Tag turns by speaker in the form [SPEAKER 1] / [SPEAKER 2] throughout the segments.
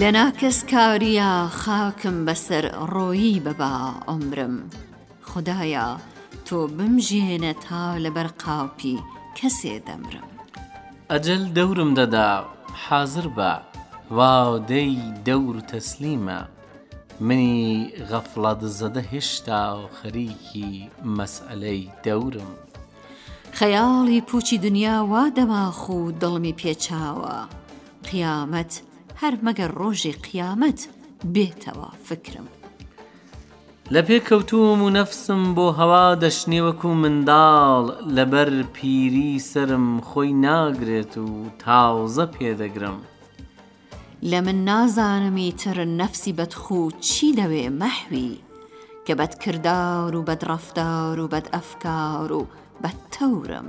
[SPEAKER 1] لە ناکەس کاریا خاکم بەسەر ڕۆیی بە با عومرم خودایا تۆ بمژێنە تا لە بەر قاپی کەسێ دەمرم.
[SPEAKER 2] ئەجەل دەورم دەدا حازر بە وا دەی دەور تەسلیمە منی غەفڵەت زەدە هێشتا خەریکی مەسئەلەی دەورم.
[SPEAKER 1] خەیاڵی پوچی دنیا وا دەماخ و دڵمی پێچاوە قیامەت هەر مەگەر ڕۆژی قیامەت بێتەوە فکرم.
[SPEAKER 2] لە پێ کەوتووم و نەفسم بۆ هەوا دەشنێ وەکوو منداڵ لە بەر پیری سەرم خۆی ناگرێت و تازە پێ دەگرم.
[SPEAKER 1] لە من نازانم ئیتر نەفسی بەدخوو چی دەوێ مەحوی کە بەدکردار و بەدڕەفتار و بەدئەفکار و
[SPEAKER 2] بەدتەورم.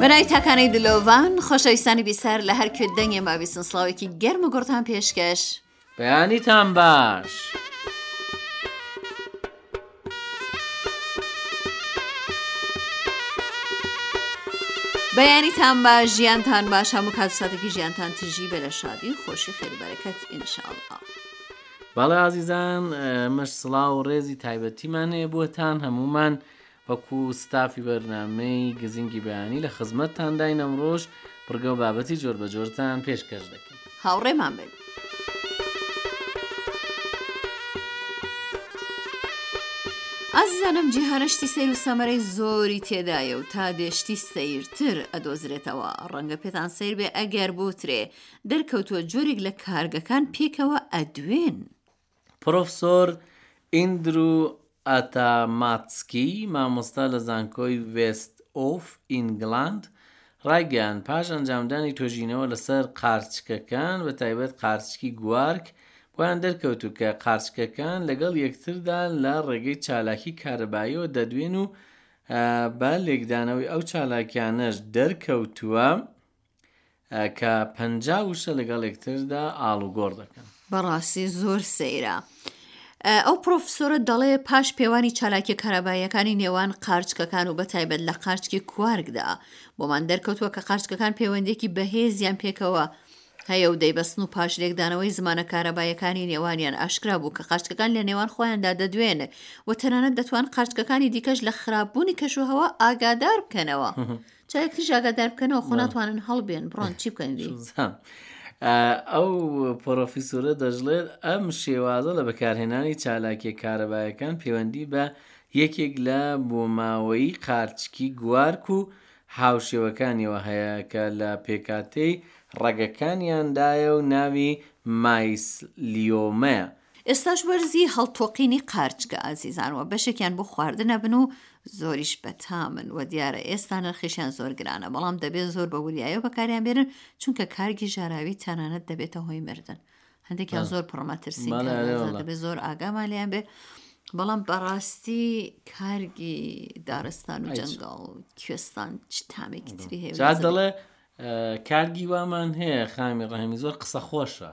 [SPEAKER 1] بەنای تاکانەی دلۆڤان خۆشەویستانی بیسەر لە هەر کوێ دەنگێ ماویسن سلااوێکی گەرم و گوڕتان پێشکەش
[SPEAKER 2] بەیانیتان باش.
[SPEAKER 1] بەیانیتان بە ژیانتان باش هەموو کات ساتێکی ژیانتان تژی بە لە شادی خۆشی خێربەرەکەت ئینشاءله.
[SPEAKER 2] بەڵێ ئازیزان ئێمەش سڵاو و ڕێزی تایبەتیمان هەیە بۆتان هەموومان وەکو ستافی بەرنامەی گزینگی بەیانی لە خزمەتتانداین ئەمڕۆش بڕگە و بابەتی جۆربەجۆرتان پێشکەش دەکەین
[SPEAKER 1] هاوڕێمان بن. ئازیزانم جیهانە شتی سەیر و سەمەرەی زۆری تێدایە و تا دێشتی سەیرتر ئەدۆزرێتەوە ڕەنگە پێتان سەیر بێ ئەگەر بوترێ دەرکەوتووە جۆرێک لە کارگەکان پێکەوە ئەدوێن.
[SPEAKER 2] پڕۆفسۆر ئیندرو ئاتاماتسکی، مامۆستا لە زانکۆی وێست ئۆف ئینگلاند، ڕایگەیاند، پاش ئەنجامدانی تۆژینەوە لەسەر قارچکەکان، بەتایبەت قارچکی گوارک، بۆیان دەرکەوتوو کە قارچکەکان لەگەڵ یەکتردا لە ڕێگەی چالاکی کارەباییەوە دەدوێن و بە لێکدانەوەی ئەو چالاکیانەش دەرکەوتووە، کە پەنجا وشە لەگەڵ یەکتردا ئاڵوگۆڕ دەکەن.
[SPEAKER 1] بەڕاستی زۆر سەیرە. ئەو پرۆفسۆرە دەڵێ پاش پێوانی چالاکی کارەباییەکانی نێوان قارچکەکان و بەتایبەت لە قارچکی کوارگدا بۆمان دەرکەوتووە کە قارچکەکان پەیوەندێکی بەهێزیان پێکەوە هەیە و دەیبەستن و پاش لێکدانەوەی زمانە کارەبایەکانی نێوانیان ئاشکرا بوو کە قارچکەکان لە نێوان خۆیاندا دەدوێن و تەنانەت دەتوان قارچکەکانی دیکەش لە خراپبوونی کەشوهەوە ئاگادار بکەنەوە. چایەک تریش ئاگادار بکەنەوە خۆ ناتوانن هەڵبێن بڕۆن چی بکەن لێ؟ زام.
[SPEAKER 2] ئا، ئەو پڕۆفیسۆرە دەشڵێت ئەم شێوازە لە بەکارهێنانی چالاکیە کارەبایەکان پەیوەندی بە یەکێک لە بۆماوەیی قارچکی گوارک و هاوشێوەکانیەوە هەیە کە لە پێکهاتەی ڕەگەکانیاندایە و ناوی مایسلیۆمەیە
[SPEAKER 1] ئێستاش وەرزی هەڵتۆقینی قارچکە ئازیزان وە بەشێکیان بۆ خواردن ئەبن و زۆریش بەتامن وە دیارە ئێستا نرخیشیان زۆر گرانە بەڵام دەبێت زۆر بە وریایە بەکاریان بێنن چونکە کارگی ژاراوی تەنانەت دەبێتە هۆی مردن هەندێکیان زۆر پڕمەترسی دەبێت زۆر ئاگامان لیان بێت بەڵام بەڕاستی کارگی دارستان و جەنگاڵ کوێستان چ تامێکی تری هەیە
[SPEAKER 2] دەڵێ کارگی وامان هەیە خامی ڕەهمی زۆر قسە خۆشە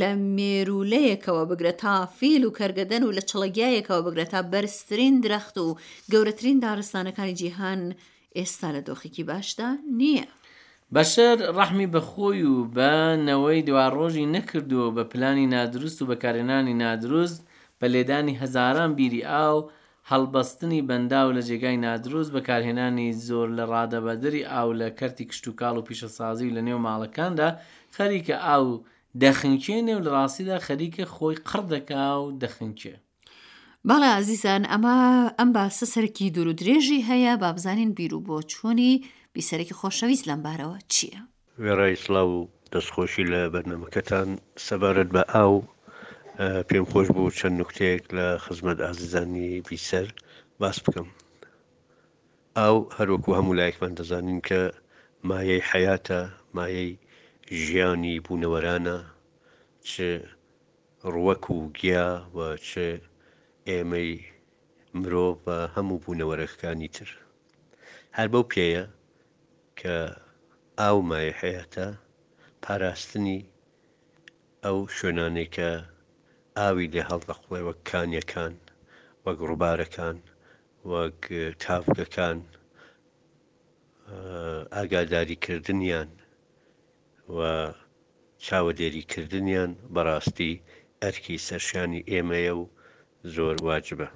[SPEAKER 1] لە مێروولەیەکەوە بگرە تا فیل و کەرگەدەن و لە چڵەگیایەکەوە بگرە تا بەرزترین درەخت و گەورەترین دارستانەکانی جیهان ئێستا لە دۆخێکی باشدا نییە.
[SPEAKER 2] بەشەر ڕەحمی بە خۆی و بە نەوەی دواڕۆژی نەکردووە و بە پلانی نادروست و بەکارهێنانی نادروست، بە لێدانی هەزاران بیری ئاو، هەڵبەستنی بەنداو لە جێگای نادروست، بەکارهێنانی زۆر لە ڕادەبەدەری ئاو لە کەرتی کشتوکاڵ و پیشەسازی و لە نێو ماڵەکاندا، خەریکە ئاو دەخنکێنێ و لە ڕاستیدا خەریکە خۆی قڕ دەکا و دەخنکێ.
[SPEAKER 1] بەڵێ ئازیزان ئەمە ئەم باسە سەرکی دوور و درێژی هەیە با بزانین بیر و بۆچوونی بیسەرێکی خۆشەویست لەم بارەوە چییە.
[SPEAKER 3] وێڕای سڵاو و دەستخۆشی لە بەرنامەکەتان سەبارەت بە ئاو پێم خۆش بوو چەند نوکتەیەک لە خزمەت ئازیزانی بیسەر باس بکەم ئاو هەروەکو هەموو لایەکمان دەزانین کە مایەی حەیاتە مایەی ژیانی بوونەوەرانە چ ڕوەک و گیا و چ ئێمەی مرۆڤ بە هەموو بوونەوەرەکانی تر هەر بەو پێیە کە ئاو مای حەیاتە، پاراستنی ئەو شوێنانەی کە ئاوی لێ هەڵدەقوڵێ وەک کانیەکان، وەک ڕوبارەکان، وەک تاڤگەکان ئاگاداری کردنیان و چاوەدێری کردنیان بەڕاستی ئەرکی سەرشانی ئێمەیە و زۆر واجبە.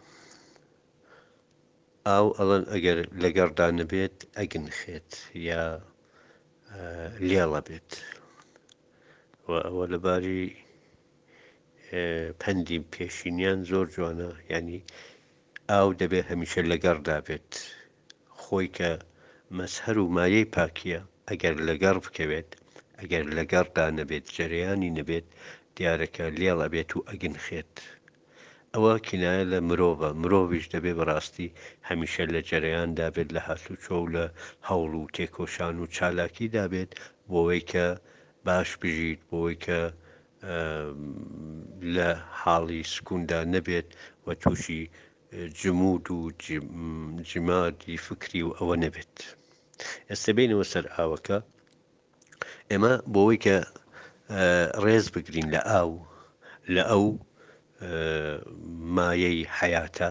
[SPEAKER 3] ئاو ئەڵەن ئەگەر لەگەڕدا نەبێت ئەگنخێت یا لێڵەبێت و ئەوە لەباری پەندی پێشینیان زۆر جوانە ینی ئاو دەبێت هەمیشە لەگەڕدا بێت خۆی کە مەسهر و مایەی پاکیە ئەگەر لەگەڕ بکەوێت ئەگەر لەگەڕدا نەبێت جەریانی نەبێت دیارەکە لێڵ ئەبێت و ئەگنخێت ئەوە کینایە لە مرۆڤە، مرۆڤیش دەبێ بە ڕاستی هەمیشە لە جەرەیاندا بێت، لە هاتوچۆ و لە هەوڵ و تێکۆشان و چالاکیدا بێت بۆوەی کە باش بژیت، بۆوەی کە لە حاڵی سکوندا نەبێت و تووشی جمود و جمادی فکری و ئەوە نەبێت. ئێستە بێینەوە سەر ئاوەکە. ئێمە بۆوەی کە ڕێز بگرین لە ئاو لە ئەو مایەی حیاتە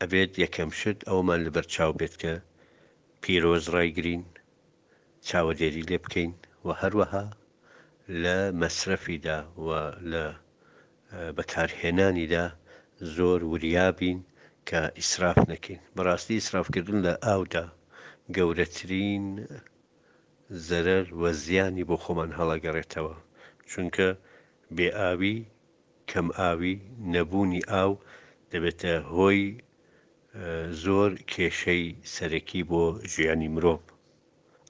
[SPEAKER 3] ئەبێت یەکەم شت ئەومان لە بەرچاو بێت کە پیرۆز ڕای گرین چاوەدێری لێ بکەین و هەروەها لە مەسرەفیدا و لە بەکارهێنانیدا زۆر وریابین کە ئیسراف نەکەین بەڕاستی ئیسرافکردن لە ئاودا گەورەترین زەرەر و زیانی بۆ خۆمان هەڵەگەڕێتەوە، چونکە بێ ئاوی، کەم ئاوی، نەبوونی ئاو دەبێتە هۆی زۆر کێشەی سەرەکی بۆ ژیانی مرۆڤ.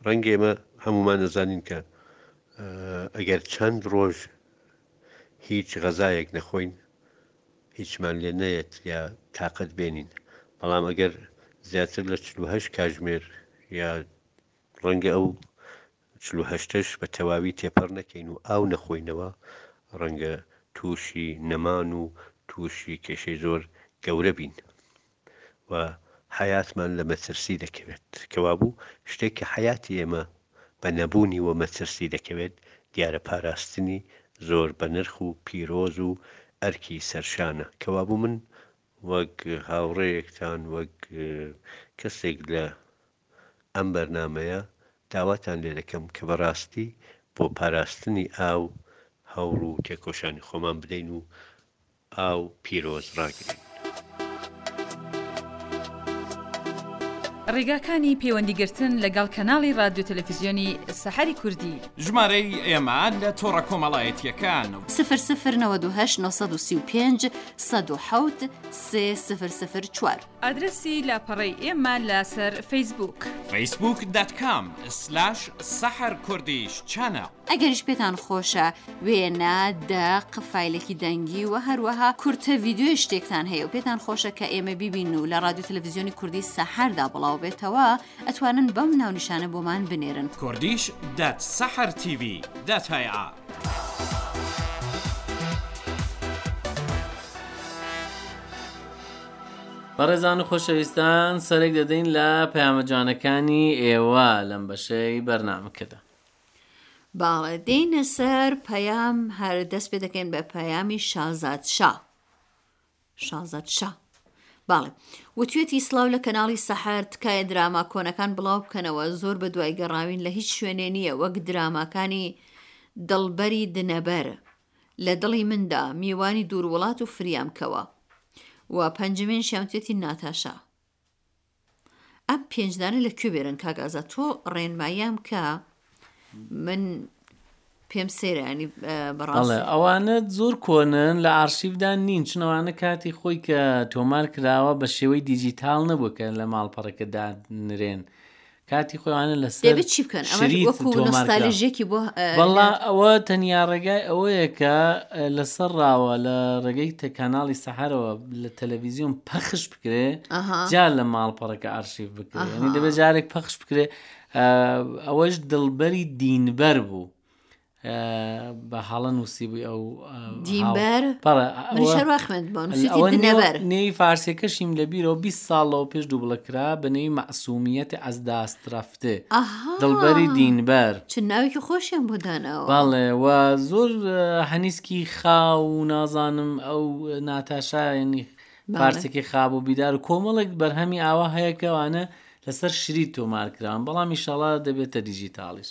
[SPEAKER 3] ڕەنگە ئێمە هەموومان ئەزانین کە ئەگەر چەند ڕۆژ هیچ غەزایەک نەخۆین هیچمان لێ نەیەت یا تااقەت بێنین بەڵام ئەگەر زیاتر لە چهه کاژمێر یا ڕەنگە ئەو چل و هەشتەش بە تەواوی تێپەڕ نەکەین و ئاو نەخۆینەوە، ڕەنگە تووشی نەمان و تووشی کێشەی زۆر گەورە بین و حەیاتمان لە مەترسی دەکەوێت. کەوابوو شتێک کە حەیاتی ئێمە بە نەبوونی وە مەترسی دەکەوێت، دیارە پاراستنی زۆر بەنرخ و پیرۆز و ئەرکی سەرشانە. کەوابوو من وەک هاوڕێیەکتان، وەک کەسێک لە ئەم بەرنامەیە داواتان لێ دەکەم کە بەڕاستی بۆ پاراستنی ئاو هەوڵ و تێکۆشانی خۆمان بدەین و ئاو پیرۆز ڕاگرین.
[SPEAKER 4] ڕیگاکانی پەیوەندی گرتن لە گەڵ کەناڵی ڕادیۆ تەلەفیزیۆنی سەحەری کوردی.
[SPEAKER 5] ژمارەی ئێمە لە تۆڕە کۆمەڵایەتییەکان.
[SPEAKER 1] سفر سفر نەوەد و هەشت نۆ سەد و سی و پێنج سەد و حەوت سێ سفر سفر چوار.
[SPEAKER 4] ئادرەسی لاپەڕەی ئێمە لەسەر فەیسبووک.
[SPEAKER 5] فەیسبووک دات کام سلاش سەحەر کوردیش چەنەڵ.
[SPEAKER 1] ئەگەریش پێتان خۆشە وێنە، دەق، فایلێکی دەنگی و هەروەها کورتە ڤیدیۆی شتێکتان هەیە و پێتان خۆشە کە ئێمە بیبین و لە ڕادیو تەلەفزیۆنی کوردی سەحەردا بڵاو بێتەوە ئەتوانن بەم ناونیشانە بۆمان بنێرن.
[SPEAKER 5] کوردیش دات سەحەر تیڤی دات ئایئا.
[SPEAKER 6] بەڕێزان و خۆشەویستان سەرێک دەدەین لە پەیامە جوانەکانی ئێوە لەم بەشەی بەرنمەکەدا
[SPEAKER 1] باڵێ دێنە سەر پەیام هەر دەست پێ دەکەین بە پەیامی شازاد شا شازاد شا باڵێ وتوێتی سلااو لە کەناڵی سەحر تکایە دراما کۆنەکان بڵاو بکەنەوە زۆر بە دوای گەڕاوین لە هیچ شوێنێ نییە وەک دراماکانی دڵبەری دنەبەر لە دڵی مندا میوانی دوور وڵات و فریام کەوە و پەنجمێن شیانتێتی ناتاشا ئەم پێنجدانە لە کوێ بێرن کاگازە تۆ ڕێنماییان کە من پێم
[SPEAKER 6] سەیرانی
[SPEAKER 1] بەڕاڵێ
[SPEAKER 6] ئەوانە زۆر کۆنن لە ئارشیفدا نین چنەوانە کاتی خۆی کە تۆمار کراوە بە شێوەی دیجیتال نەبووکەن لە ماڵپەڕەکەدا نرێن کاتی خۆیانە لەسەر
[SPEAKER 1] دەبێت چی بکەن ئەمە
[SPEAKER 6] شریت
[SPEAKER 1] وەکو
[SPEAKER 6] تۆمار کرا.
[SPEAKER 1] نۆستالژێکی بۆ
[SPEAKER 6] بەڵا ئەوە تەنیا ڕێگای ئەوەیە کە اه، لەسەر ڕاوە لە ڕێگەی تە- کاناڵی سەحرەوە لە تەلەڤیزیۆن پەخش بکرێ
[SPEAKER 1] ئەها.
[SPEAKER 6] جا لە ماڵپەڕەکە ئارشیف بکرێ ئەها. یعنی دەبێت جارێک پەخش بکرێ اه، ئەوەش دڵبەری دینبەر بوو بە هەڵە نووسیبووی ئەو دیمبەر منیش
[SPEAKER 1] هەر
[SPEAKER 6] وا
[SPEAKER 1] خوێندبووە، نووسیتی
[SPEAKER 6] ئەوە نێو-
[SPEAKER 1] دنەبەر
[SPEAKER 6] نێوی فارسیەکەشیم لە بیرەوە 20 ساڵ لەوە پێش دووبڵە کرا بە نێوی مەعسوومیەتی ئەز داست رەفتێ
[SPEAKER 1] ئاها
[SPEAKER 6] دڵبەری دینبەر
[SPEAKER 1] چ ناوێکی خۆشیان بۆ داناوە
[SPEAKER 6] بەڵێ و زۆر هەنیسکی خاو و نازانم ئەو ناتاشا
[SPEAKER 1] یعنی
[SPEAKER 6] بەڵێ. فارسێکی خاب و بیدار و کۆمەڵێک بەرهەمی ئاوا هەیە کەوانە لەسەر شری تۆمارکراون بەڵام ئیشاڵا دەبێتە
[SPEAKER 2] دیجیتاڵیش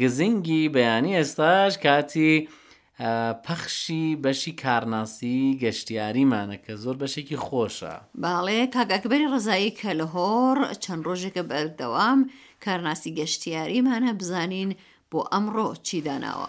[SPEAKER 2] گزنگی بەیانی ئێستاش کاتی پەخشی بەشی کارناسی گەشتیاریمانە کە زۆر بەشێکی خۆشە.
[SPEAKER 1] بەڵێ کاک ئەکبەری ڕەزایی کە لە هۆڕ چەند ڕۆژێکە بەردەوام کارناسی گەشتیاریمانە بزانین بۆ ئەمڕۆ چی داناوە.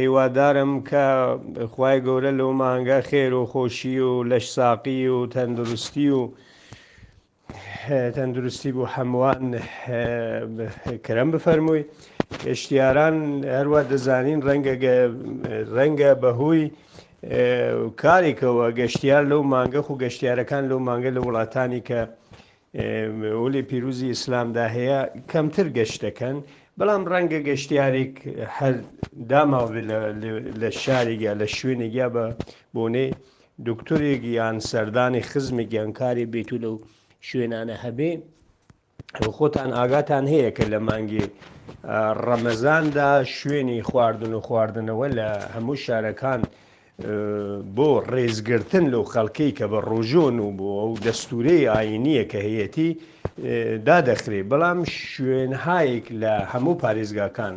[SPEAKER 7] هیوادارم کە خوای گەورە لەو مانگە خێر و خۆشی و لەش ساقی و تەندروستی و تەندروستی بۆ هەمووان کرم بفەرمووی ئشتیاران هەروە دەزانین ڕەنگە ڕەنگە بەهۆی کارێکەوە گەشتیار لەو مانگە و گەشتیارەکان لەو مانگە لە وڵاتانی کە ولی پیروزی ئیسلام دا هەیە کەمتر گەشت دەکەن بەڵام ڕەنگە گەشتیارێک هەر داماو لە شارێکیا لە شوێنێکیا بە بۆنێ دکتۆرێک یان سەردانی خزمێک یانکاری بێت و لەو شوێنانە هەبێ خۆتان ئاگاتان هەیە کە لە مانگی ڕەمەزاندا شوێنی خواردن و خواردنەوە لە هەموو شارەکان بۆ ڕێزگرتن لەو خەڵکەی کە بە ڕۆژۆن و بۆ ئەو دەستورەی ئاینیە کە هەیەتی دادەخرێ بەڵام شوێنهایەک لە هەموو پارێزگاکان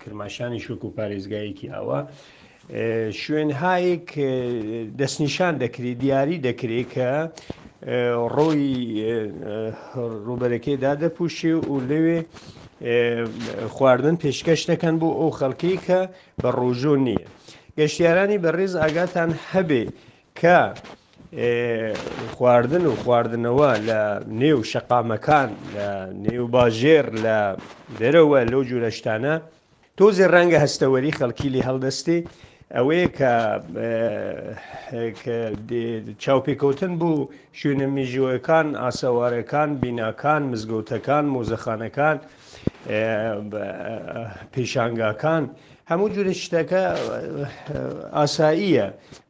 [SPEAKER 7] کرماشانی شوک و پارێزگایەکی ئەوە شوێنهایەک دەستنیشان دەکرێت دیاری دەکرێت کە ڕۆی ڕوبەرەکەی دادەپوشێ و لەوێ خواردن پێشکەش دەکەن بۆ ئەو خەڵکی کە بە ڕوژوو نییە گەشتیارانی بەڕێز ئاگاتان هەبێ کە خواردن و خواردنەوە لە نێو شەقامەکان لە نێو باژێر لە دەرەوە لەو جورەشتانە تۆزێ ڕەنگە هەستەوەری خەڵکی لی هەڵدەستی ئەوەیە کە چاوپێکەوتن بوو شوێنە میژوەکان ئاسەوارەکان بیناکان مزگەوتەکان مۆزەخانەکان و پیشانگاکان هەموو جورە شتەکە ئاساییە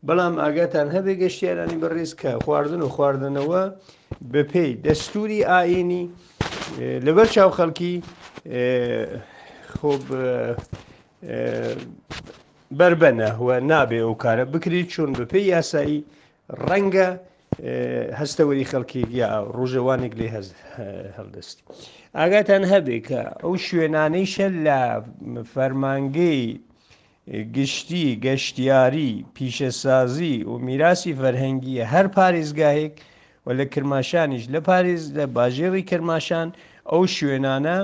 [SPEAKER 7] بەڵام ئاگاتان هەبێ گەشتیارانی بەڕێز کە خواردن و خواردنەوە بەپێی دەستوری ئاینی لەبەر چاو خەڵکی خۆب بربەنە و نابێ ئەو کارە بکرێت چون بەپێی یاسایی ڕەنگە هەستەوەری خەڵکێک یا ڕۆژەوانێک لێ هەز هەڵدەستی ئاگاتان هەبێ کە ئەو شوێنانەیشە لە فەرمانگەی گشتی گەشتیاری پیشەسازی و میراسی فەرهەنگیە هەر پارێزگاهێک و لە کرماشانیش لە پارێز لە باژێڕی کرماشان ئەو شوێنانە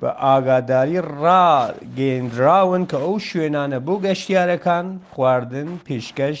[SPEAKER 7] بە ئاگاداری ڕاگەێنراون کە ئەو شوێنانە بۆ گەشتیارەکان خواردن پێشکەش